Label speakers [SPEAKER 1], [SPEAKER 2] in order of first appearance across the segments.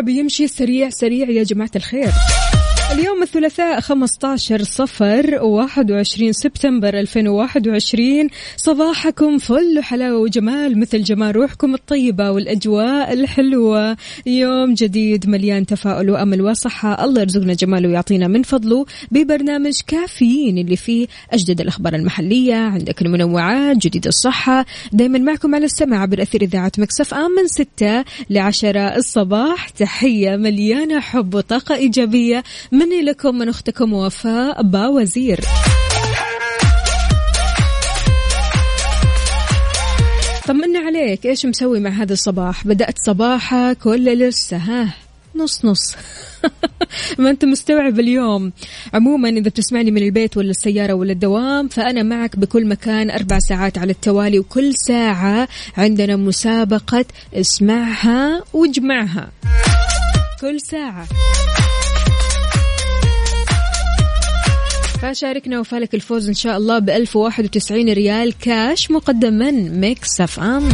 [SPEAKER 1] بيمشي سريع سريع يا جماعة الخير. اليوم الثلاثاء 15 صفر 21 سبتمبر 2021 صباحكم فل وحلاوة وجمال مثل جمال روحكم الطيبة والأجواء الحلوة. يوم جديد مليان تفاؤل وأمل وصحة. الله يرزقنا جماله ويعطينا من فضله ببرنامج كافيين اللي فيه أجدد الأخبار المحلية. عندك المنوعات جديد الصحة. دايما معكم على السمع عبر أثير إذاعة مكسف آم من 6 ل 10 الصباح. تحية مليانة حب وطاقة إيجابية مني لكم من أختكم وفاء باوزير طمنا عليك إيش مسوي مع هذا الصباح؟ بدأت صباحك ولا لسه ها؟ نص نص. ما أنت مستوعب اليوم؟ عموما إذا بتسمعني من البيت ولا السيارة ولا الدوام فأنا معك بكل مكان أربع ساعات على التوالي وكل ساعة عندنا مسابقة اسمعها واجمعها. كل ساعة. فشاركنا وفالك الفوز إن شاء الله ب 1091 ريال كاش مقدم من Mix FM.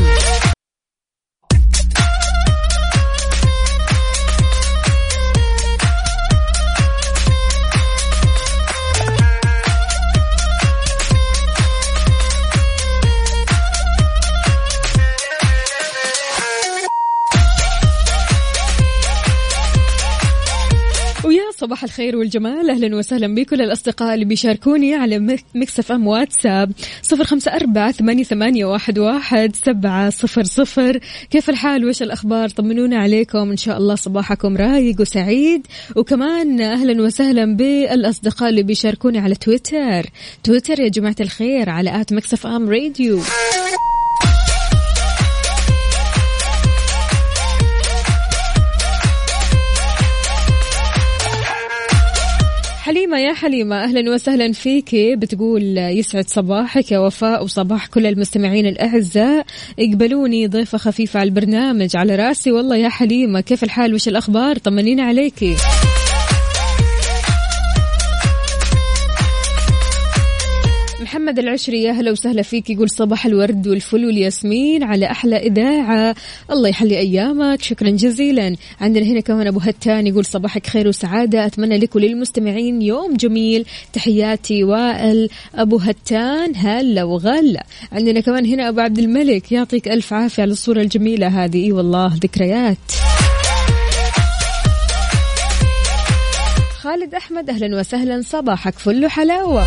[SPEAKER 1] الخير والجمال. أهلا وسهلا بكل الأصدقاء اللي بيشاركوني على Mix FM واتساب. صفر خمسة أربعة ثمانية, ثمانية واحد, واحد سبعة صفر صفر. كيف الحال؟ وش الأخبار؟ طمنونا عليكم. إن شاء الله صباحكم رايق وسعيد. وكمان أهلا وسهلا بالأصدقاء اللي بيشاركوني على تويتر. تويتر يا جماعة الخير على at Mix FM Radio. حليمة يا حليمة أهلا وسهلا فيكي بتقول يسعد صباحك يا وفاء وصباح كل المستمعين الأعزاء. اقبلوني ضيفة خفيفة على البرنامج على رأسي. والله يا حليمة كيف الحال؟ وش الأخبار؟ طمنينا عليكي محمد العشري يا هلا وسهلا فيك. يقول صباح الورد والفل والياسمين على أحلى إذاعة. الله يحلي أيامك. شكرا جزيلا. عندنا هنا كمان أبو هتان يقول صباحك خير وسعادة. أتمنى لك وللمستمعين يوم جميل. تحياتي وائل. أبو هتان هلا وغلا. عندنا كمان هنا أبو عبد الملك. يعطيك ألف عافية على الصورة الجميلة هذه. إي والله ذكريات. خالد أحمد أهلا وسهلا. صباحك فل وحلاوة.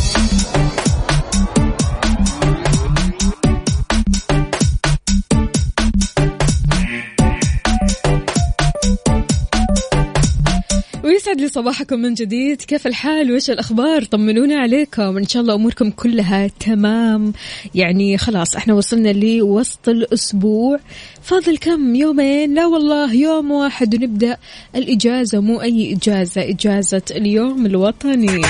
[SPEAKER 1] ويسعد لي صباحكم من جديد. كيف الحال؟ وش الأخبار؟ طمنونا عليكم. إن شاء الله أموركم كلها تمام. يعني خلاص إحنا وصلنا لوسط الأسبوع. فاضل كم؟ يومين؟ لا والله يوم واحد. ونبدأ الإجازة مو أي إجازة. إجازة اليوم الوطني.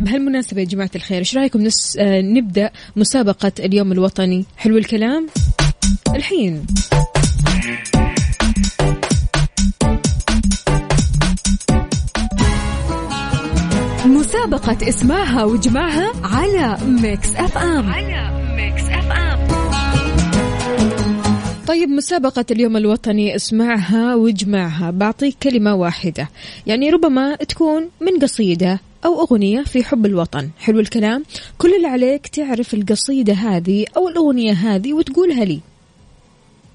[SPEAKER 1] بهالمناسبة يا جماعة الخير إيش رأيكم نس... نبدأ مسابقة اليوم الوطني؟ حلو الكلام؟ الحين. مسابقة اسمعها واجمعها على Mix FM. على Mix FM. طيب مسابقة اليوم الوطني اسمعها واجمعها بعطيك كلمة واحدة. يعني ربما تكون من قصيدة أو أغنية في حب الوطن. حلو الكلام. كل اللي عليك تعرف القصيدة هذه أو الأغنية هذه وتقولها لي.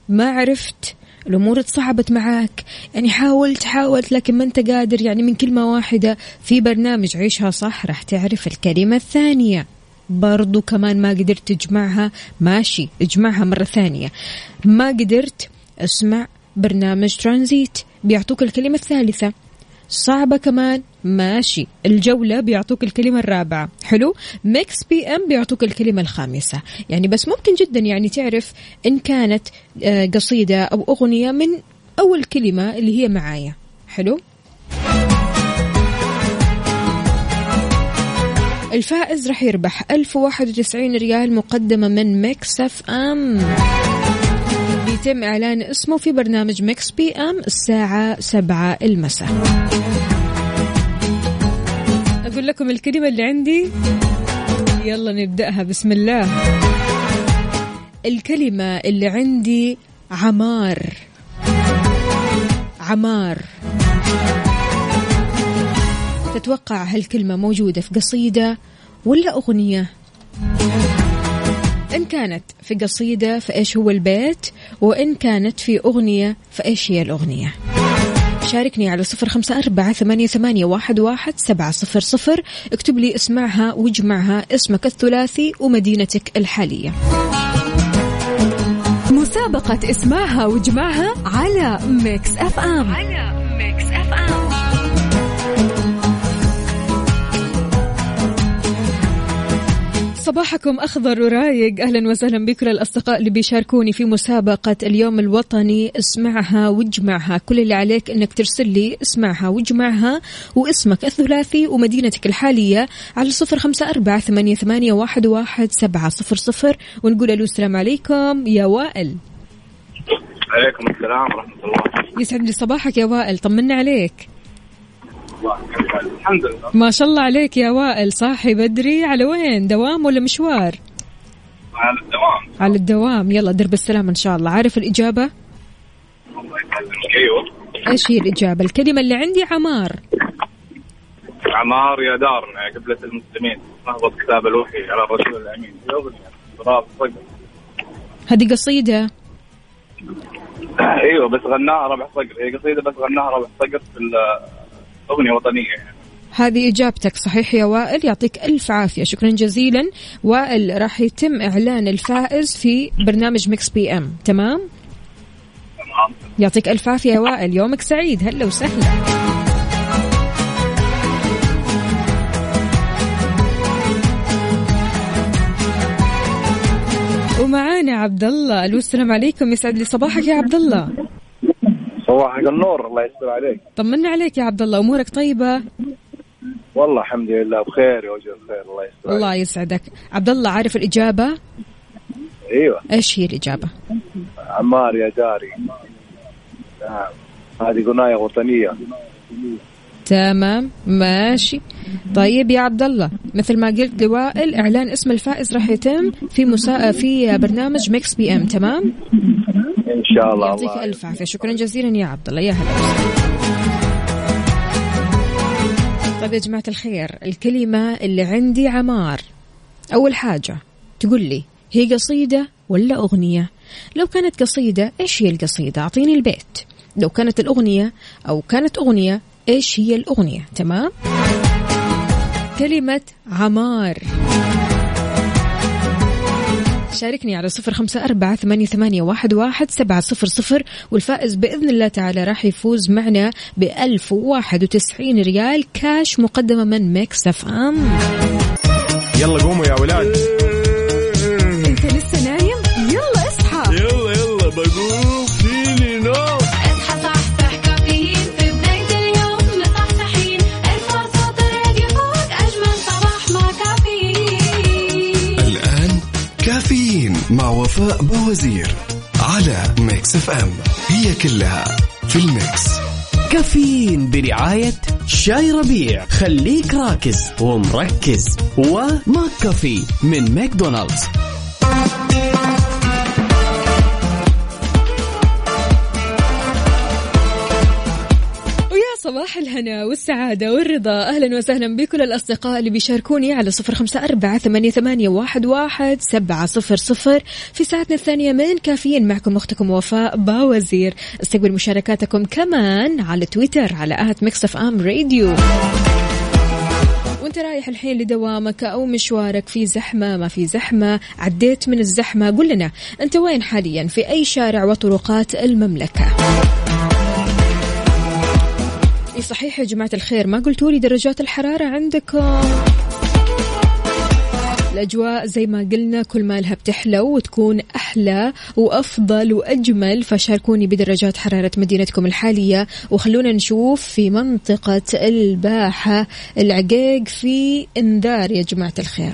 [SPEAKER 1] ما عرفت الأمور تصعبت معك يعني حاولت حاولت لكن ما أنت قادر. يعني من كلمة واحدة في برنامج عيشها صح راح تعرف الكلمة الثانية. برضو كمان ما قدرت تجمعها. ماشي اجمعها مرة ثانية. ما قدرت اسمع برنامج ترانزيت. بيعطوك الكلمة الثالثة. صعبة كمان. ماشي. الجولة بيعطوك الكلمة الرابعة. حلو؟ Mix PM بيعطوك الكلمة الخامسة. يعني بس ممكن جدا يعني تعرف إن كانت آه، قصيدة أو أغنية من أول كلمة اللي هي معايا. حلو؟ الفائز راح يربح 1091 ريال مقدمة من Mix FM بيتم إعلان اسمه في برنامج Mix PM الساعة 7 المساء. أقول لكم الكلمة اللي عندي. يلا نبدأها بسم الله. الكلمة اللي عندي عمار. عمار. تتوقع هالكلمة موجودة في قصيدة ولا أغنية؟ إن كانت في قصيدة فإيش هو البيت؟ وإن كانت في أغنية فإيش هي الأغنية؟ شاركني على صفر خمسة أربعة ثمانية, ثمانية واحد, واحد سبعة صفر صفر. اكتب لي اسمعها واجمعها اسمك الثلاثي ومدينتك الحالية. مسابقة اسمعها واجمعها على Mix FM. على Mix F صباحكم أخضر ورايق. أهلا وسهلا بكل الأصدقاء اللي بيشاركوني في مسابقة اليوم الوطني اسمعها واجمعها. كل اللي عليك أنك ترسل لي اسمعها واجمعها واسمك الثلاثي ومدينتك الحالية على صفر خمسة أربعة ثمانية, ثمانية واحد, واحد سبعة صفر صفر ونقول ألو السلام عليكم يا وائل.
[SPEAKER 2] عليكم السلام ورحمة الله.
[SPEAKER 1] يسعد لي صباحك يا وائل طمنا عليك.
[SPEAKER 2] الحمد لله.
[SPEAKER 1] ما شاء الله عليك يا وائل. صاحي بدري. على وين؟ دوام ولا مشوار؟
[SPEAKER 2] على الدوام.
[SPEAKER 1] على الدوام. يلا درب السلام إن شاء الله. عارف الإجابة؟
[SPEAKER 2] الله يسلمك. أيوه.
[SPEAKER 1] إيش هي الإجابة؟ الكلمة اللي عندي عمار.
[SPEAKER 2] عمار يا دارنا يا قبلة المسلمين. نهضة كتاب الوحي على الرسول في صقر
[SPEAKER 1] هذه قصيدة؟
[SPEAKER 2] أيوه بس غناها رابح صقر. هي قصيدة بس غناها رابح صقر في أغنية وطنية. يعني
[SPEAKER 1] هذه إجابتك صحيح يا وائل؟ يعطيك ألف عافية شكرا جزيلا. وائل راح يتم إعلان الفائز في برنامج Mix PM تمام؟
[SPEAKER 2] تمام.
[SPEAKER 1] يعطيك ألف عافية يا وائل يومك سعيد هلا وسهلا. ومعانا عبد الله ألو السلام عليكم يسعد لي صباحك يا عبد الله
[SPEAKER 2] صباحك النور الله يستر عليك.
[SPEAKER 1] طمنا عليك يا عبد الله أمورك طيبة؟
[SPEAKER 2] والله الحمد لله بخير يا وجه الخير الله يستر
[SPEAKER 1] الله يسعدك. عبد الله عارف الإجابة؟
[SPEAKER 2] أيوه.
[SPEAKER 1] إيش هي الإجابة؟
[SPEAKER 2] عمار يا داري نعم. هذه غناية وطنية.
[SPEAKER 1] تمام ماشي. طيب يا عبد الله مثل ما قلت لوائل إعلان اسم الفائز راح يتم في مسا... في برنامج Mix PM تمام؟
[SPEAKER 2] إن شاء الله
[SPEAKER 1] يعطيك ألف عافية. شكرا جزيلا يا عبد الله. يا هلا. طيب يا جماعة الخير الكلمة اللي عندي عمار. أول حاجة تقول لي هي قصيدة ولا أغنية؟ لو كانت قصيدة إيش هي القصيدة؟ أعطيني البيت. لو كانت الأغنية أو كانت أغنية إيش هي الأغنية؟ تمام؟ كلمة عمار. شاركني على صفر خمسة أربعة ثمانية, واحد سبعة صفر صفر والفائز بإذن الله تعالى راح يفوز معنا بألف وواحد وتسعين ريال كاش مقدمة من Mix F M.
[SPEAKER 3] يلا قوموا يا ولاد.
[SPEAKER 4] وفاء باوزير على Mix FM هي كلها في ال mix.
[SPEAKER 5] كافيين برعاية شاي ربيع. خليك راكز ومركز. و McCafé من ماكدونالدز.
[SPEAKER 1] صباح الهنا والسعادة والرضا. أهلا وسهلا بكل الأصدقاء اللي بيشاركوني على صفر خمسة أربعة ثمانية, ثمانية واحد, واحد سبعة صفر صفر. في ساعتنا الثانية من كافيين معكم أختكم وفاء باوزير. استقبل مشاركاتكم كمان على تويتر على at Mix FM Radio. وانت رايح الحين لدوامك أو مشوارك في زحمة ما في زحمة عديت من الزحمة قل لنا أنت وين حاليا؟ في أي شارع وطرقات المملكة؟ إي صحيح يا جماعة الخير ما قلتوا لي درجات الحرارة عندكم؟ الأجواء زي ما قلنا كل ما لها بتحلو وتكون أحلى وأفضل وأجمل فشاركوني بدرجات حرارة مدينتكم الحالية وخلونا نشوف في منطقة الباحة العقيق في إنذار يا جماعة الخير.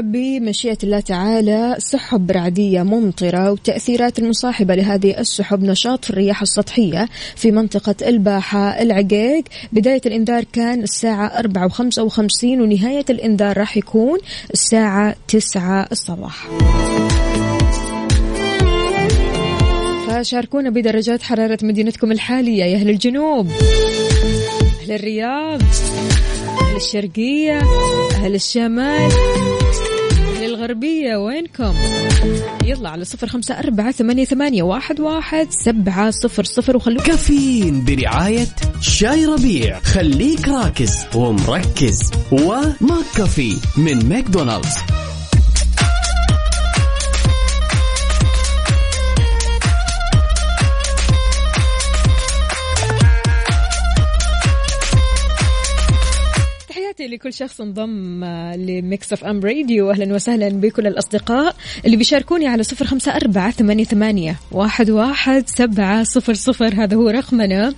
[SPEAKER 1] بمشيئة الله تعالى سحب رعدية ممطرة وتأثيرات المصاحبة لهذه السحب نشاط في الرياح السطحية في منطقة الباحة العقيق. بداية الإنذار كان الساعة 4 وخمسة وخمسين ونهاية الإنذار راح يكون الساعة 9 الصباح. فشاركونا بدرجات حرارة مدينتكم الحالية يا أهل الجنوب أهل الرياض أهل الشرقية أهل الشمال. الغربية وينكم؟ يلا على صفر خمسة أربعة ثمانية, ثمانية واحد, واحد سبعة صفر صفر وخلوك
[SPEAKER 5] كافيين برعاية شاي ربيع. خليك راكز ومركز. وماك كافي من ماكدونالدز.
[SPEAKER 1] لكل شخص انضم آه، ل Mix FM Radio. أهلا وسهلا بكل الأصدقاء. اللي بيشاركوني على صفر خمسة أربعة ثمانية, ثمانية واحد, واحد سبعة صفر صفر هذا هو رقمنا.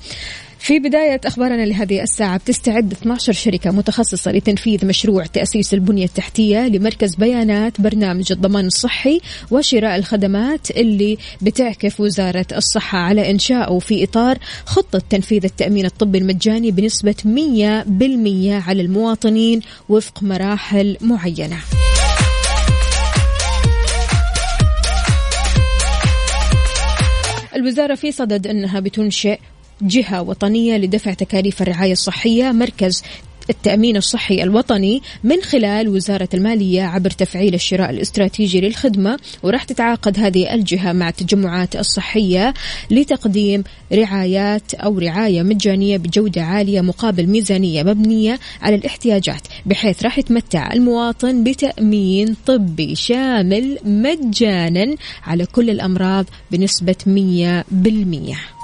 [SPEAKER 1] في بداية أخبارنا لهذه الساعة بتستعد 12 شركة متخصصة لتنفيذ مشروع تأسيس البنية التحتية لمركز بيانات برنامج الضمان الصحي وشراء الخدمات اللي بتعكف وزارة الصحة على إنشائه في إطار خطة تنفيذ التأمين الطبي المجاني بنسبة 100% على المواطنين وفق مراحل معينة. الوزارة في صدد أنها بتنشئ جهة وطنية لدفع تكاليف الرعاية الصحية مركز التأمين الصحي الوطني من خلال وزارة المالية عبر تفعيل الشراء الاستراتيجي للخدمة وراح تتعاقد هذه الجهة مع التجمعات الصحية لتقديم رعايات أو رعاية مجانية بجودة عالية مقابل ميزانية مبنية على الاحتياجات بحيث راح يتمتع المواطن بتأمين طبي شامل مجانا على كل الأمراض بنسبة 100%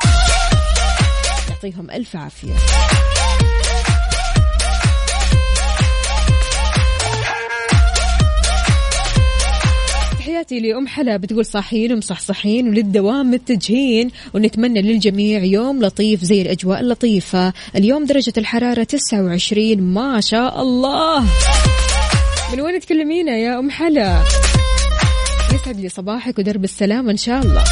[SPEAKER 1] يعطيهم ألف عافية. تحياتي لأم حلا بتقول صاحيين ومصحصحين وللدوام متجهين ونتمنى للجميع يوم لطيف زي الأجواء اللطيفة. اليوم درجة الحرارة 29 ما شاء الله. من وين تكلمينا يا أم حلا؟ يسعد لي صباحك ودرب السلام إن شاء الله.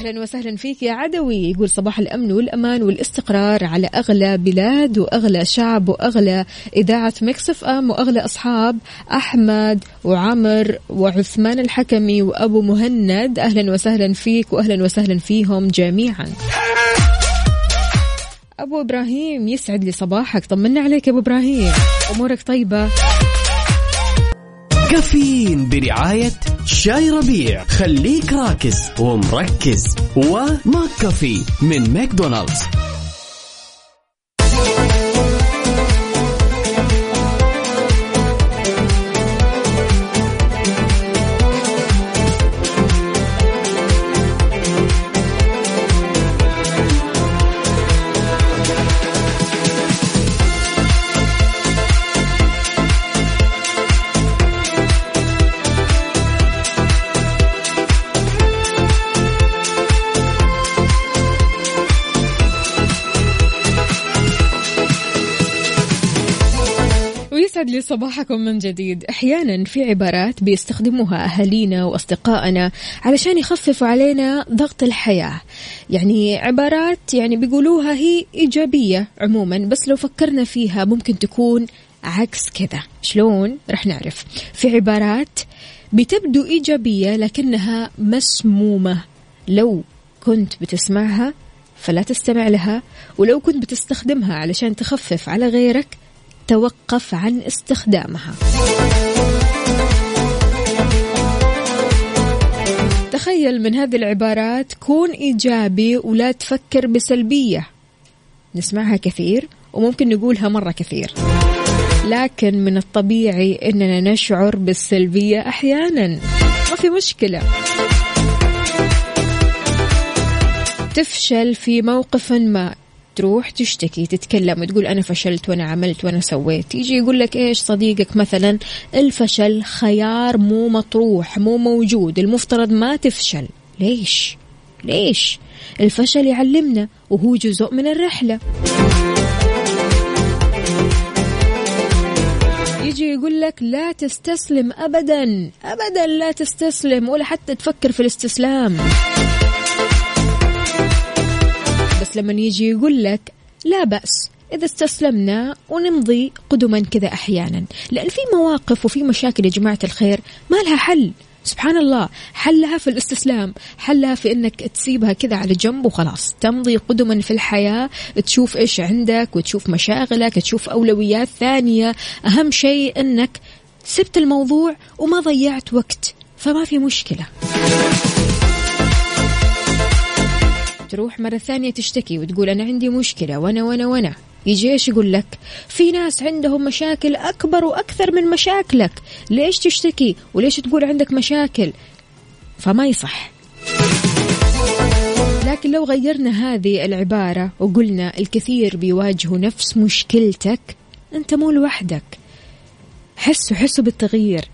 [SPEAKER 1] أهلا وسهلا فيك يا عدوي. يقول صباح الأمن والأمان والاستقرار على أغلى بلاد وأغلى شعب وأغلى إذاعة Mix FM وأغلى أصحاب أحمد وعمر وعثمان الحكمي وأبو مهند. أهلا وسهلا فيك واهلا وسهلا فيهم جميعا. أبو إبراهيم يسعد لي صباحك. طمنا عليك يا أبو إبراهيم. أمورك طيبة؟
[SPEAKER 5] كافيين برعاية شاي ربيع. خليك راكز ومركز. و McCafé من ماكدونالدز.
[SPEAKER 1] صباحكم من جديد. أحيانا في عبارات بيستخدموها أهالينا وأصدقائنا علشان يخففوا علينا ضغط الحياة. يعني عبارات يعني بيقولوها هي إيجابية عموما بس لو فكرنا فيها ممكن تكون عكس كذا. شلون؟ رح نعرف. في عبارات بتبدو إيجابية لكنها مسمومة. لو كنت بتسمعها فلا تستمع لها ولو كنت بتستخدمها علشان تخفف على غيرك تتوقف عن استخدامها. تخيل من هذه العبارات كون إيجابي ولا تفكر بسلبية. نسمعها كثير وممكن نقولها مرة كثير. لكن من الطبيعي إننا نشعر بالسلبية أحيانا. ما في مشكلة. تفشل في موقف ما. تروح تشتكي تتكلم وتقول أنا فشلت وأنا عملت وأنا سويت. يجي يقول لك إيش صديقك مثلا؟ الفشل خيار مو مطروح مو موجود المفترض ما تفشل. ليش؟ ليش؟ الفشل يعلمنا وهو جزء من الرحلة. يجي يقول لك لا تستسلم ابدا ابدا لا تستسلم ولا حتى تفكر في الاستسلام. بس لما يجي يقول لك لا بأس إذا استسلمنا ونمضي قدما كذا أحيانا. لأن في مواقف وفي مشاكل يا جماعة الخير ما لها حل. سبحان الله حلها في الاستسلام حلها في إنك تسيبها كذا على جنب وخلاص. تمضي قدما في الحياة تشوف إيش عندك وتشوف مشاغلك تشوف أولويات ثانية. أهم شيء إنك سبت الموضوع وما ضيعت وقت فما في مشكلة. تروح مرة ثانية تشتكي وتقول أنا عندي مشكلة وأنا وأنا وأنا. يجي إيش يقول لك؟ في ناس عندهم مشاكل أكبر وأكثر من مشاكلك. ليش تشتكي؟ وليش تقول عندك مشاكل؟ فما يصح. لكن لو غيرنا هذه العبارة وقلنا الكثير بيواجهوا نفس مشكلتك أنت مو لوحدك. حسوا حسوا بالتغيير.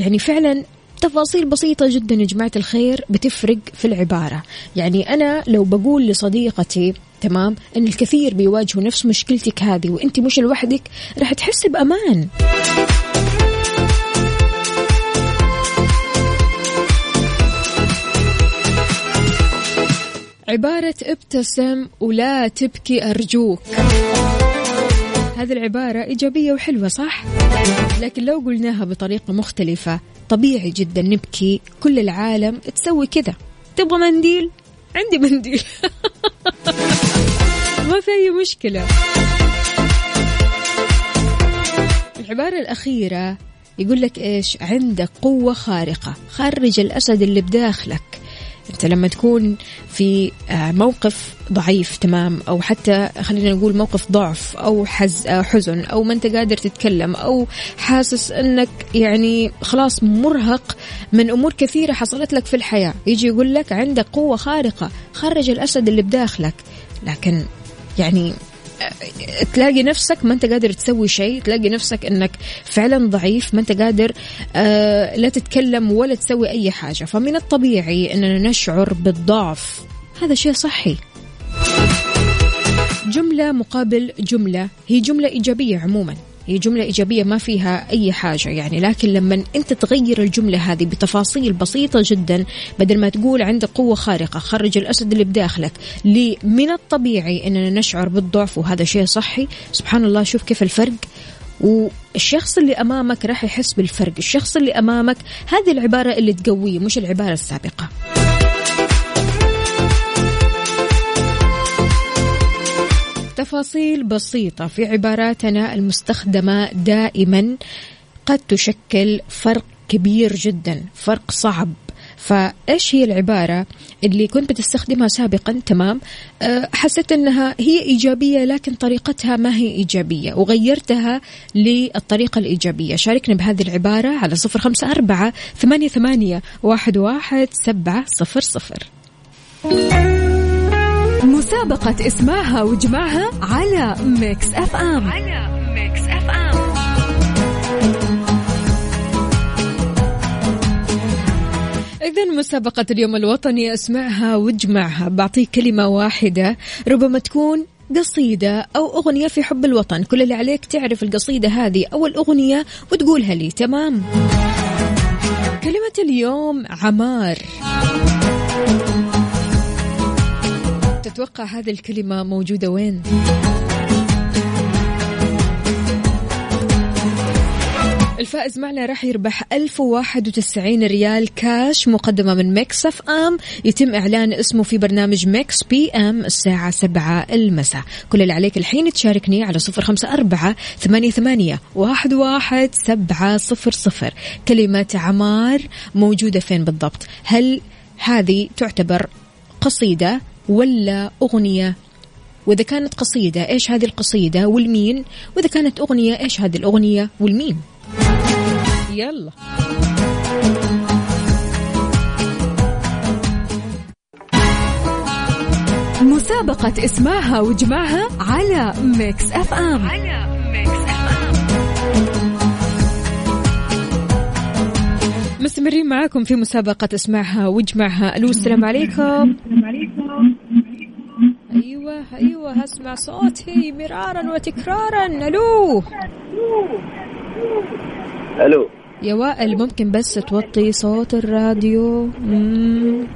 [SPEAKER 1] يعني فعلا تفاصيل بسيطة جدا يا جماعة الخير بتفرق في العبارة. يعني أنا لو بقول لصديقتي تمام أن الكثير بيواجهوا نفس مشكلتك هذه وأنت مش لوحدك راح تحسي بأمان. عبارة ابتسم ولا تبكي أرجوك. هذه العبارة إيجابية وحلوة صح؟ لكن لو قلناها بطريقة مختلفة طبيعي جدا نبكي كل العالم تسوي كذا. تبغى منديل؟ عندي منديل. ما في أي مشكلة. العبارة الأخيرة يقول لك إيش؟ عندك قوة خارقة خرج الأسد اللي بداخلك. انت لما تكون في آه، موقف ضعيف تمام أو حتى خلينا نقول موقف ضعف أو حز آه، حزن أو ما أنت قادر تتكلم أو حاسس إنك يعني خلاص مرهق من أمور كثيرة حصلت لك في الحياة. يجي يقول لك عندك قوة خارقة خرج الأسد اللي بداخلك. لكن يعني تلاقي نفسك ما انت قادر تسوي شيء تلاقي نفسك انك فعلا ضعيف ما انت قادر آه لا تتكلم ولا تسوي أي حاجة. فمن الطبيعي إننا نشعر بالضعف. هذا شيء صحي. جملة مقابل جملة هي جملة إيجابية عموما. هي جملة إيجابية ما فيها أي حاجة يعني. لكن لما أنت تغير الجملة هذه بتفاصيل بسيطة جدا بدل ما تقول عندك قوة خارقة خرج الأسد اللي بداخلك لي من الطبيعي أننا نشعر بالضعف وهذا شيء صحي. سبحان الله شوف كيف الفرق. والشخص اللي أمامك راح يحس بالفرق. الشخص اللي أمامك هذه العبارة اللي تقويه مش العبارة السابقة. تفاصيل بسيطة في عباراتنا المستخدمة دائما. قد تشكل فرق كبير جدا فرق صعب. فإيش هي العبارة اللي كنت بتستخدمها سابقا؟ تمام. أه، حسيت إنها هي إيجابية لكن طريقتها ما هي إيجابية وغيرتها للطريقة الإيجابية. شاركنا بهذه العبارة على صفر خمسة أربعة ثمانية ثمانية واحد واحد سبعة صفر صفر. مسابقة اسمعها واجمعها على Mix FM. على Mix FM. إذا مسابقة اليوم الوطني اسمعها واجمعها بعطيك كلمة واحدة ربما تكون قصيدة أو أغنية في حب الوطن. كل اللي عليك تعرف القصيدة هذه أو الأغنية وتقولها لي. تمام؟ كلمة اليوم عمار. تتوقع هذه الكلمة موجودة وين؟ الفائز معنا راح يربح 1091 ريال كاش مقدمة من Mix FM. يتم إعلان اسمه في برنامج Mix PM الساعة 7 المساء. كل اللي عليك الحين تشاركني على 054 88 واحد واحد سبعة صفر صفر. كلمة عمار موجودة فين بالضبط؟ هل هذه تعتبر قصيدة ولا أغنية؟ وإذا كانت قصيدة إيش هذه القصيدة ولمين؟ وإذا كانت أغنية إيش هذه الأغنية ولمين؟ يلا. مسابقة اسمعها واجمعها على Mix FM. على Mix FM. مستمرين معاكم في مسابقة اسمعها واجمعها ألو السلام عليكم. أيوه أيوه أسمع صوتي مرارا وتكرارا. ألو.
[SPEAKER 2] ألو.
[SPEAKER 1] يا وائل ممكن بس توطي صوت الراديو؟ مم.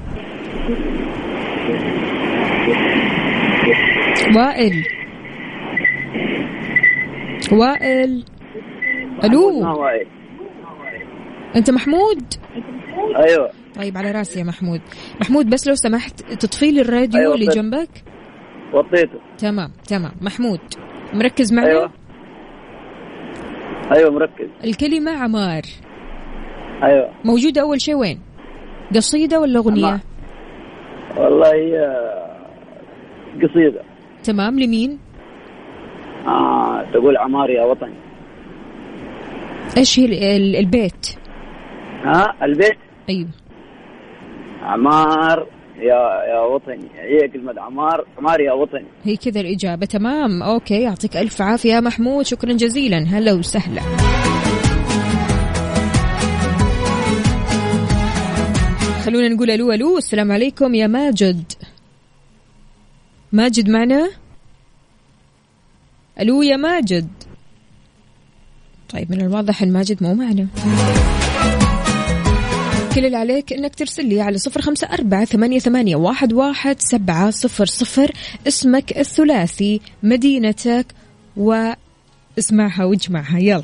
[SPEAKER 1] وائل. وائل. ألو.
[SPEAKER 2] وايد
[SPEAKER 1] أنت محمود؟
[SPEAKER 2] أيوه.
[SPEAKER 1] طيب على راسي يا محمود. محمود بس لو سمحت تطفي لي الراديو
[SPEAKER 2] أيوة،
[SPEAKER 1] اللي. جنبك.
[SPEAKER 2] وطيته.
[SPEAKER 1] تمام تمام. محمود مركز معنا؟
[SPEAKER 2] أيوه. أيوه مركز.
[SPEAKER 1] الكلمة عمار.
[SPEAKER 2] أيوه.
[SPEAKER 1] موجودة أول شيء وين؟ قصيدة ولا أغنية؟
[SPEAKER 2] عمار. والله هي قصيدة.
[SPEAKER 1] تمام لمين؟
[SPEAKER 2] آه تقول عمار يا وطني.
[SPEAKER 1] إيش هي ال- ال- البيت؟
[SPEAKER 2] ها البيت؟
[SPEAKER 1] أيوه.
[SPEAKER 2] عمار. يا يا وطني هي كلمة عمار عمار يا وطني.
[SPEAKER 1] هي كذا الإجابة تمام. أوكي يعطيك ألف عافية محمود شكرا جزيلا. هلا وسهلا. خلونا نقول ألو ألو. السلام عليكم يا ماجد. ماجد معنا؟ ألو يا ماجد. طيب من الواضح أن ماجد مو معنا. كل اللي عليك إنك ترسل لي على صفر خمسة أربعة ثمانية, ثمانية واحد, واحد سبعة صفر صفر. اسمك الثلاثي مدينتك واسمعها واجمعها. يلا.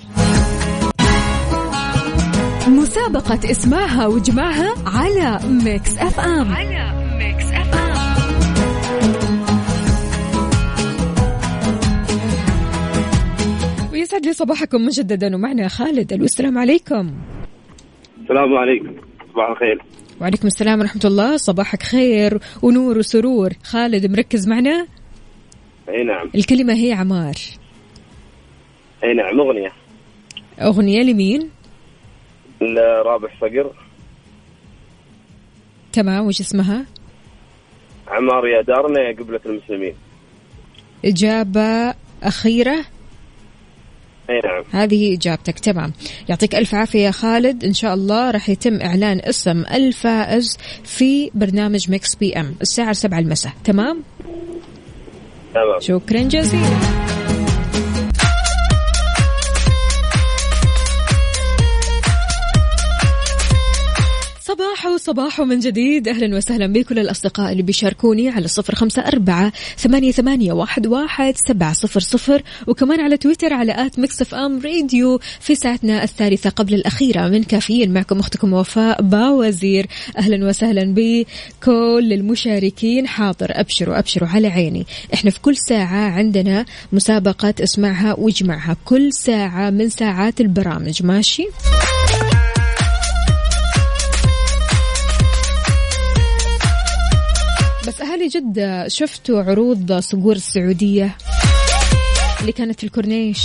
[SPEAKER 1] مسابقة اسمعها واجمعها على Mix FM. على Mix FM. ويسعد لي صباحكم مجددا ومعنا خالد ألو السلام عليكم.
[SPEAKER 2] السلام عليكم. صباح الخير.
[SPEAKER 1] وعليكم السلام ورحمة الله. صباحك خير ونور وسرور. خالد مركز معنا؟
[SPEAKER 2] أي نعم.
[SPEAKER 1] الكلمة هي عمار.
[SPEAKER 2] أي نعم. أغنية.
[SPEAKER 1] أغنية لمين؟
[SPEAKER 2] رابح صقر.
[SPEAKER 1] تمام. وش اسمها؟
[SPEAKER 2] عمار يا دارنا يا قبلة المسلمين.
[SPEAKER 1] إجابة أخيرة.
[SPEAKER 2] نعم
[SPEAKER 1] هذه إجابتك. تمام. يعطيك ألف عافية يا خالد. إن شاء الله راح يتم إعلان اسم الفائز في برنامج Mix PM الساعة 7 المساء. تمام؟
[SPEAKER 2] تمام.
[SPEAKER 1] شكرا جزيلا. صباح صباح من جديد. أهلا وسهلا بكل الأصدقاء اللي بيشاركوني على صفر خمسة أربعة ثمانية, ثمانية واحد, واحد سبعة صفر صفر. وكمان على تويتر على at Mix FM Radio في ساعتنا الثالثة قبل الأخيرة. من كافيين معكم أختكم وفاء باوزير. أهلا وسهلا بكل المشاركين. حاضر. أبشروا أبشروا على عيني. إحنا في كل ساعة عندنا مسابقة اسمعها واجمعها كل ساعة من ساعات البرامج. ماشي؟ بس أهالي جدة شفتوا عروض صقور السعودية اللي كانت في الكورنيش.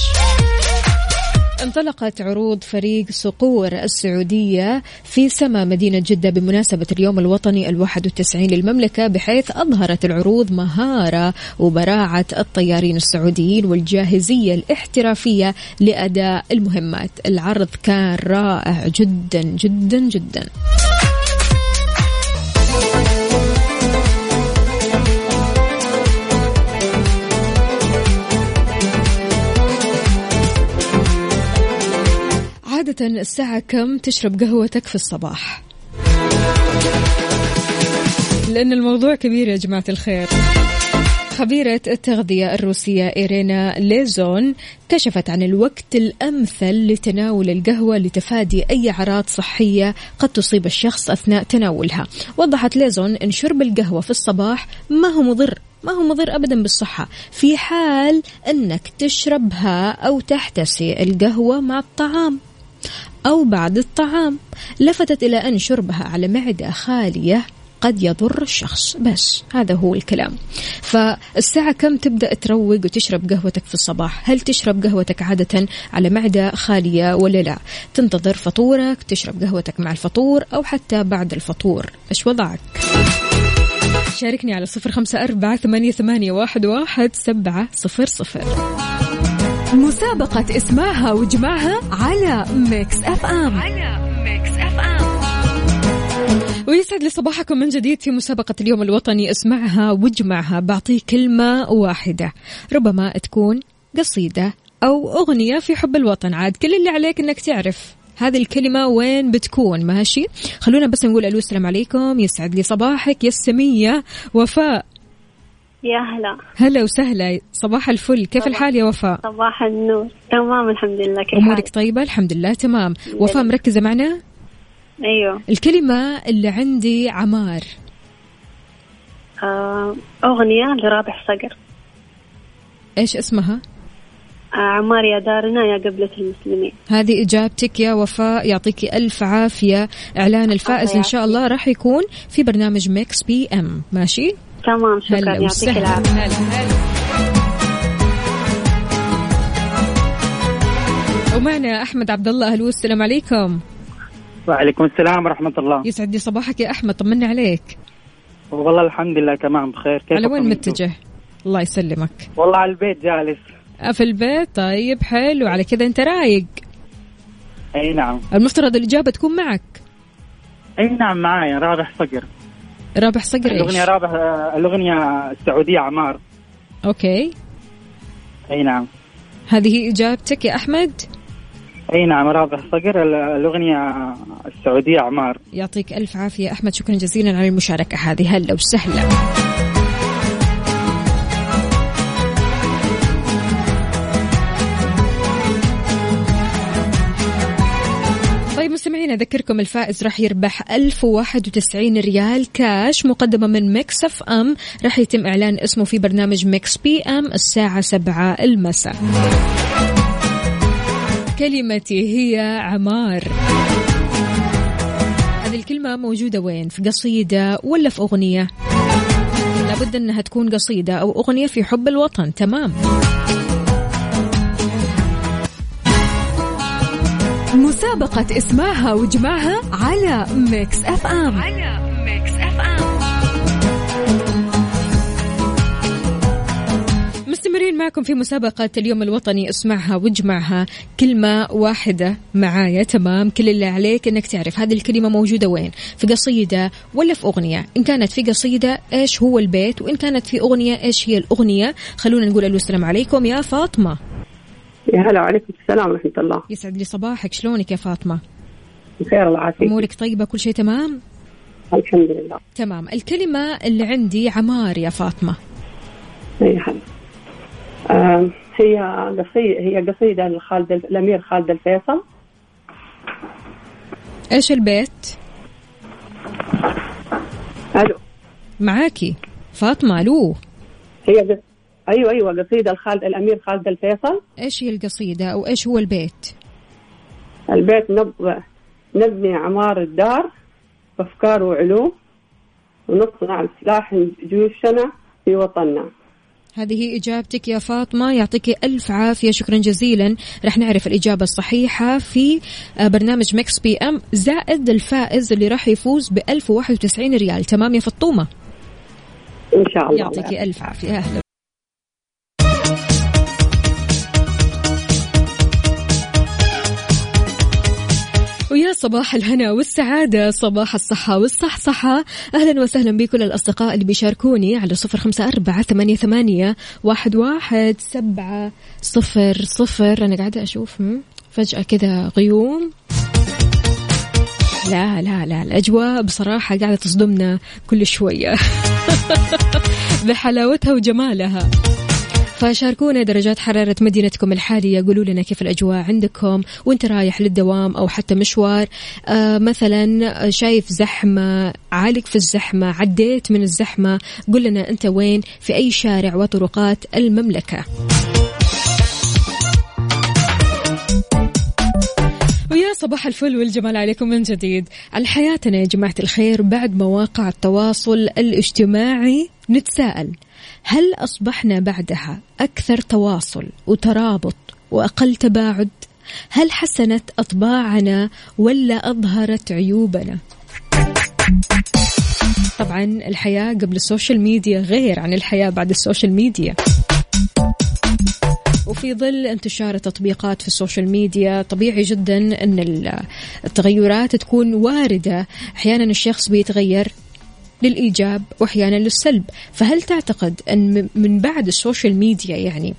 [SPEAKER 1] انطلقت عروض فريق صقور السعودية في سما مدينة جدة بمناسبة اليوم الوطني الواحد والتسعين للمملكة بحيث أظهرت العروض مهارة وبراعة الطيارين السعوديين والجاهزية الاحترافية لأداء المهمات. العرض كان رائع جدا جدا جدا. الساعة كم تشرب قهوتك في الصباح؟ لأن الموضوع كبير يا جماعة الخير. خبيرة التغذية الروسية إيرينا ليزون كشفت عن الوقت الأمثل لتناول القهوة لتفادي أي أعراض صحية قد تصيب الشخص أثناء تناولها. وضحت ليزون أن شرب القهوة في الصباح ما هو مضر ما هو مضر أبدا بالصحة. في حال أنك تشربها أو تحتسي القهوة مع الطعام. أو بعد الطعام. لفتت إلى أن شربها على معدة خالية قد يضر الشخص. بس هذا هو الكلام. فالساعة كم تبدأ تروق وتشرب قهوتك في الصباح؟ هل تشرب قهوتك عادة على معدة خالية ولا لا؟ تنتظر فطورك تشرب قهوتك مع الفطور أو حتى بعد الفطور. إيش وضعك؟ شاركني على صفر خمسة أربعة ثمانية, واحد سبعة صفر صفر. مسابقة اسمعها وجمعها على Mix FM. على Mix FM. ويسعد لي صباحكم من جديد في مسابقة اليوم الوطني اسمعها واجمعها بعطيك كلمة واحدة. ربما تكون قصيدة أو أغنية في حب الوطن. عاد كل اللي عليك أنك تعرف هذه الكلمة وين بتكون ماشي؟ خلونا بس نقول ألو السلام عليكم. يسعد لي صباحك يا السمية. وفاء
[SPEAKER 6] يا هلا.
[SPEAKER 1] هلا وسهلا. صباح الفل. كيف الحال يا وفاء؟
[SPEAKER 6] صباح النور. تمام الحمد لله. كيف
[SPEAKER 1] أمورك
[SPEAKER 6] حالك؟
[SPEAKER 1] طيبة؟ الحمد لله تمام. وفاء مركزة معنا؟
[SPEAKER 6] أيوه.
[SPEAKER 1] الكلمة اللي عندي عمار.
[SPEAKER 6] آه أغنية لرابح صقر.
[SPEAKER 1] إيش اسمها؟
[SPEAKER 6] آه عمار يا دارنا يا قبلة المسلمين.
[SPEAKER 1] هذه إجابتك يا وفاء. يعطيك ألف عافية. إعلان الفائز إن شاء الله راح يكون في برنامج Mix PM. ماشي؟
[SPEAKER 6] تمام شكرا. يعطيك
[SPEAKER 1] هلا ومعنا أحمد عبد الله. أهلا السلام عليكم.
[SPEAKER 7] وعليكم السلام ورحمة الله.
[SPEAKER 1] يسعد لي صباحك يا أحمد طمنا عليك.
[SPEAKER 7] والله الحمد لله تمام بخير. كيف
[SPEAKER 1] على وين متجه؟ الله يسلمك.
[SPEAKER 7] والله على البيت جالس.
[SPEAKER 1] في البيت؟ طيب حلو. على كذا أنت رايق.
[SPEAKER 7] أي نعم.
[SPEAKER 1] المفترض الإجابة تكون معك.
[SPEAKER 7] أي نعم معايا رابح صقر.
[SPEAKER 1] رابح صقر
[SPEAKER 7] الأغنية
[SPEAKER 1] إيش
[SPEAKER 7] رابح الأغنية السعودية عمار.
[SPEAKER 1] OK.
[SPEAKER 7] أي نعم.
[SPEAKER 1] هذه إجابتك يا أحمد؟
[SPEAKER 7] أي نعم رابح صقر ال- الأغنية السعودية عمار.
[SPEAKER 1] يعطيك ألف عافية أحمد شكرا جزيلا على المشاركة هذه. هلا وسهلا. أذكركم الفائز راح يربح 1091 ريال كاش مقدمة من Mix FM. راح يتم إعلان اسمه في برنامج Mix PM الساعة 7 المساء. كلمتي هي عمار. هذه الكلمة موجودة وين؟ في قصيدة ولا في أغنية؟ لابد أنها تكون قصيدة أو أغنية في حب الوطن. تمام. مسابقة اسمعها وجمعها على Mix FM. على Mix FM. مستمرين معكم في مسابقة اليوم الوطني اسمعها واجمعها كلمة واحدة معايا. تمام. كل اللي عليك إنك تعرف هذه الكلمة موجودة وين؟ في قصيدة ولا في أغنية؟ إن كانت في قصيدة إيش هو البيت؟ وإن كانت في أغنية إيش هي الأغنية؟ خلونا نقول ألو السلام عليكم. يا فاطمة.
[SPEAKER 8] يا هلا وعليكم السلام ورحمة الله.
[SPEAKER 1] يسعد لي صباحك. شلونك يا فاطمة؟
[SPEAKER 8] بخير الله يعافيك.
[SPEAKER 1] أمورك طيبة؟ كل شيء تمام؟
[SPEAKER 8] الحمد لله.
[SPEAKER 1] تمام. الكلمة اللي عندي عمار يا فاطمة.
[SPEAKER 8] أي هلا. آه هي قصيدة هي قصيدة لخالد الأمير خالد الفيصل.
[SPEAKER 1] إيش البيت؟
[SPEAKER 8] ألو.
[SPEAKER 1] معاكي. فاطمة ألو.
[SPEAKER 8] هي قص... أيوة أيوة قصيدة لخالد الأمير خالد الفيصل.
[SPEAKER 1] إيش هي القصيدة أو إيش هو البيت؟
[SPEAKER 8] البيت نب... نبني عمار الدار بأفكار وعلوم ونصنع سلاح جيوشنا في وطننا.
[SPEAKER 1] هذه إجابتك يا فاطمة. يعطيك ألف عافية. شكرا جزيلا. رح نعرف الإجابة الصحيحة في آه، برنامج Mix PM زائد الفائز اللي راح يفوز ب 1091 ريال. تمام يا فطومة؟
[SPEAKER 8] إن شاء الله.
[SPEAKER 1] يعطيك ألف عافية. أهلا صباح الهنا والسعادة صباح الصحة والصحصحة. أهلا وسهلا بكل الأصدقاء اللي بيشاركوني على صفر خمسة أربعة ثمانية, ثمانية واحد, واحد سبعة صفر صفر. أنا قاعدة أشوف؟ فجأة كذا غيوم. لا لا لا الأجواء بصراحة قاعدة تصدمنا كل شوية. بحلاوتها وجمالها. فشاركونا درجات حرارة مدينتكم الحالية. قولوا لنا كيف الأجواء عندكم وانت رايح للدوام أو حتى مشوار. آه مثلا شايف زحمة عالق في الزحمة عديت من الزحمة قول لنا أنت وين؟ في أي شارع وطرقات المملكة. ويا صباح الفل والجمال عليكم من جديد. حياتنا يا جماعة الخير بعد مواقع التواصل الاجتماعي نتساءل. هل أصبحنا بعدها أكثر تواصل وترابط وأقل تباعد؟ هل حسنت أطباعنا ولا أظهرت عيوبنا؟ طبعا الحياة قبل ال social media غير عن الحياة بعد ال social media. وفي ظل انتشار التطبيقات في ال social media طبيعي جدا إن ال- التغيرات تكون واردة. أحيانا الشخص بيتغير للإيجاب وأحيانا للسلب. فهل تعتقد أن من بعد السوشيال ميديا يعني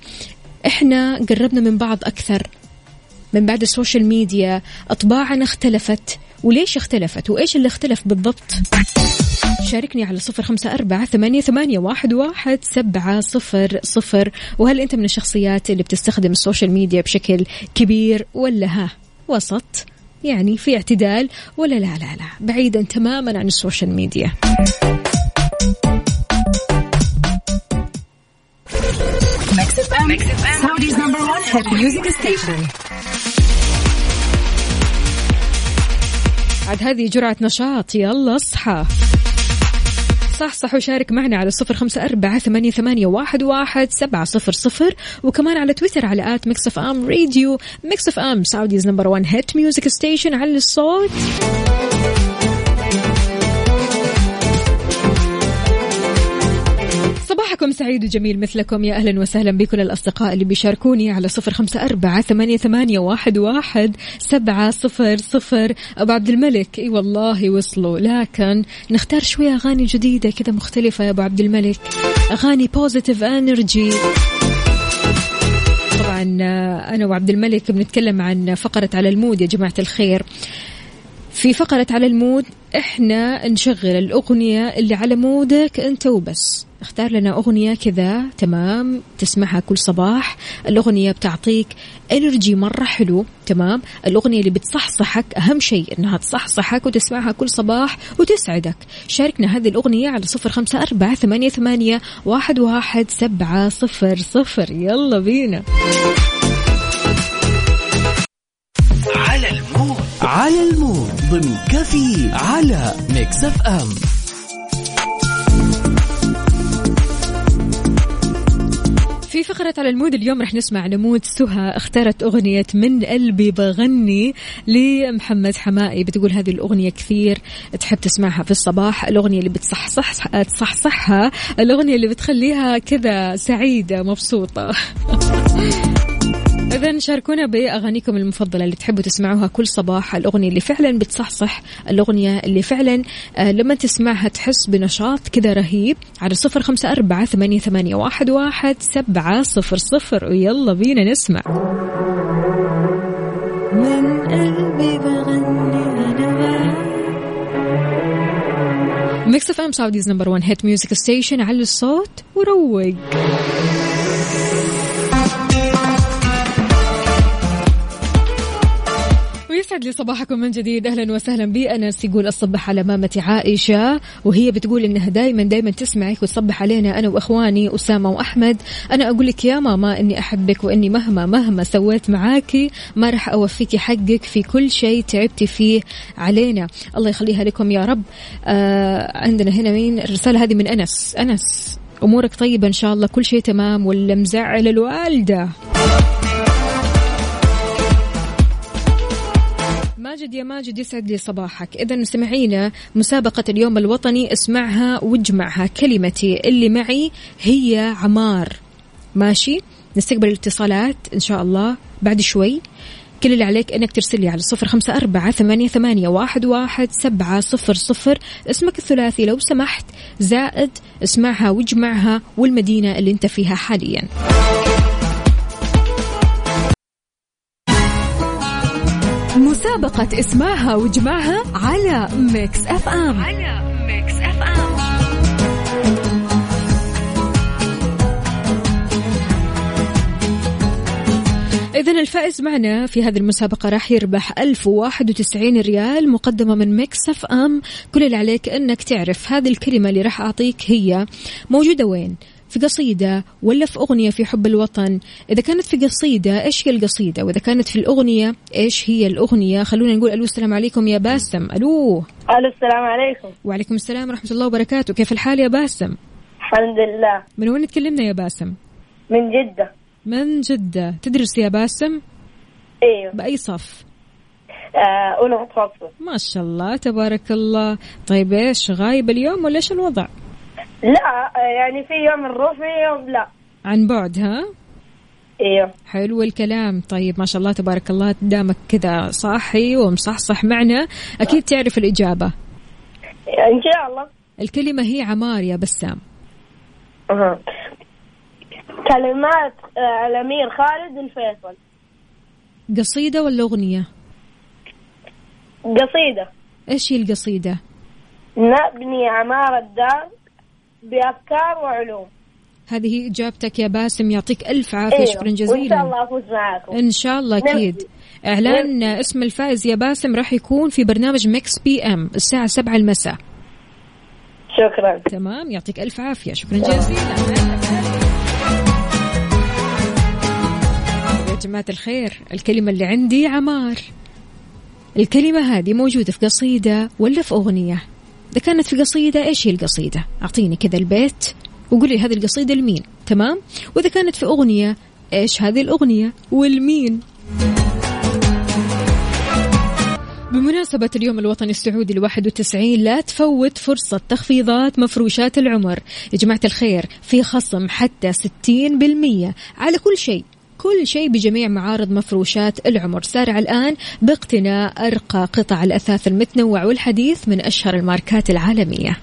[SPEAKER 1] إحنا قربنا من بعض أكثر؟ من بعد ال social media أطباعنا اختلفت وليش اختلفت؟ وإيش اللي اختلف بالضبط؟ شاركني على صفر خمسة أربعة ثمانية, ثمانية واحد, واحد سبعة صفر صفر. وهل أنت من الشخصيات اللي بتستخدم ال social media بشكل كبير ولا ها؟ وسط. يعني في اعتدال ولا لا لا لا بعيدا تماما عن
[SPEAKER 9] ال social media.
[SPEAKER 1] عاد هذه جرعة نشاط يلا اصحى صح صح وشارك معنا على صفر خمسة أربعة ثمانية, ثمانية واحد, واحد سبعة صفر صفر وكمان على تويتر على at Mix FM Radio Mix FM Saudi's number one hit music station على الصوت. سعيد وجميل مثلكم. يا أهلا وسهلا بكل الأصدقاء اللي بيشاركوني على صفر خمسة أربعة ثمانية, ثمانية واحد, واحد سبعة صفر صفر. أبو عبد الملك إي والله وصلوا. لكن نختار شوية أغاني جديدة كذا مختلفة يا أبو عبد الملك. أغاني positive energy طبعا آه، أنا وعبد الملك بنتكلم عن فقرة على ال mood يا جماعة الخير. في فقرة على ال mood إحنا نشغل الأغنية اللي على mood ك أنت وبس. اختار لنا أغنية كذا تمام؟ تسمعها كل صباح. الأغنية بتعطيك energy مرة حلو تمام؟ الأغنية اللي بتصحصحك أهم شيء أنها تصحصحك وتسمعها كل صباح وتسعدك. شاركنا هذه الأغنية على صفر خمسة أربعة ثمانية, ثمانية واحد, واحد سبعة صفر صفر. يلا بينا.
[SPEAKER 5] على ال mood ضمن كفي على Mix FM.
[SPEAKER 1] في فقرة على المود اليوم رح نسمع نموذج سهى اختارت أغنية من قلبي بغني لمحمد حمائي. بتقول هذه الأغنية كثير تحب تسمعها في الصباح. الأغنية اللي بتصحصح تصحصحها. الأغنية اللي بتخليها كذا سعيدة مبسوطة. إذا شاركونا بأغانيكم المفضلة اللي تحبوا تسمعوها كل صباح. الأغنية اللي فعلا بتصحصح الأغنية اللي فعلا آه، لما تسمعها تحس بنشاط كذا رهيب. على صفر خمسة أربعة ثمانية, ثمانية واحد, واحد سبعة صفر صفر. ويلا بينا نسمع. من قلبي بغني Mix FM Saudi's number 1 hit music station على الصوت وروق. ويسعد لي صباحكم من جديد. أهلا وسهلا بي انس يقول اصبح على مامتي عائشة وهي بتقول إنها دائما دائما تسمعك وتصبح علينا أنا وإخواني أسامة وأحمد. أنا أقول لك يا ماما إني أحبك وإني مهما مهما سويت معاكي ما راح اوفيكي حقك في كل شيء تعبتي فيه علينا. الله يخليها لكم يا رب. آه عندنا هنا مين؟ الرسالة هذه من أنس. أنس أمورك طيبة إن شاء الله كل شيء تمام ولا مزعل الوالدة. ماجد يا ماجد يسعد لي صباحك. إذا سمعينا مسابقة اليوم الوطني اسمعها واجمعها. كلمتي اللي معي هي عمار. ماشي؟ نستقبل الاتصالات إن شاء الله بعد شوي. كل اللي عليك إنك ترسل لي على صفر خمسة أربعة ثمانية, ثمانية واحد, واحد سبعة صفر صفر. اسمك الثلاثي لو سمحت زائد اسمعها واجمعها والمدينة اللي أنت فيها حاليا. مسابقة اسمعها واجمعها على Mix FM. على Mix FM. إذا الفائز معنا في هذه المسابقة راح يربح 1091 ريال مقدمة من Mix FM. كل اللي عليك أنك تعرف هذه الكلمة اللي راح أعطيك هي موجودة وين؟ في قصيدة ولا في أغنية في حب الوطن؟ إذا كانت في قصيدة إيش هي القصيدة؟ وإذا كانت في الأغنية إيش هي الأغنية؟ خلونا نقول ألو السلام عليكم يا باسم. ألو.
[SPEAKER 10] ألو السلام عليكم.
[SPEAKER 1] وعليكم السلام ورحمة الله وبركاته. كيف الحال يا باسم؟
[SPEAKER 10] الحمد لله.
[SPEAKER 1] من وين تكلمنا يا باسم؟
[SPEAKER 10] من جدة.
[SPEAKER 1] من جدة. تدرس يا باسم؟
[SPEAKER 10] إيوه.
[SPEAKER 1] بأي صف؟
[SPEAKER 10] آه، أولى متوسط.
[SPEAKER 1] ما شاء الله تبارك الله. طيب إيش غايب اليوم ولا إيش الوضع؟
[SPEAKER 10] لا يعني في يوم نروح في يوم لا.
[SPEAKER 1] عن بعد ها؟
[SPEAKER 10] أيوه
[SPEAKER 1] حلو الكلام. طيب ما شاء الله تبارك الله دامك كذا صاحي ومصحصح معنا أكيد تعرف الإجابة.
[SPEAKER 10] إن شاء الله.
[SPEAKER 1] الكلمة هي عمار يا بسام.
[SPEAKER 10] أها. كلمات الأمير خالد الفيصل.
[SPEAKER 1] قصيدة ولا أغنية؟
[SPEAKER 10] قصيدة.
[SPEAKER 1] إيش هي القصيدة؟
[SPEAKER 10] نبني عمارة دار. بأفكار وعلوم.
[SPEAKER 1] هذه هي إجابتك يا باسم يعطيك ألف عافية
[SPEAKER 10] أيوة.
[SPEAKER 1] شكرا
[SPEAKER 10] وإن شاء
[SPEAKER 1] جزيلا
[SPEAKER 10] الله أفوز معاكم.
[SPEAKER 1] إن شاء الله
[SPEAKER 10] نفسي.
[SPEAKER 1] أكيد. إعلان اسم الفائز يا باسم راح يكون في برنامج Mix PM الساعة سبعة المساء.
[SPEAKER 10] شكرا.
[SPEAKER 1] تمام يعطيك ألف عافية شكرا جزيلا. يا جماعة الخير الكلمة اللي عندي عمار. الكلمة هذه موجودة في قصيدة ولا في أغنية؟ إذا كانت في قصيدة إيش هي القصيدة؟ أعطيني كذا البيت وقولي هذه القصيدة لمين؟ تمام؟ وإذا كانت في أغنية إيش هذه الأغنية والمين؟ بمناسبة اليوم الوطني السعودي ال 91 لا تفوت فرصة تخفيضات مفروشات العمر. يا جماعة الخير في خصم حتى 60% على كل شيء. كل شيء بجميع معارض مفروشات العمر. سارع الآن باقتناء أرقى قطع الأثاث المتنوع والحديث من أشهر الماركات العالمية.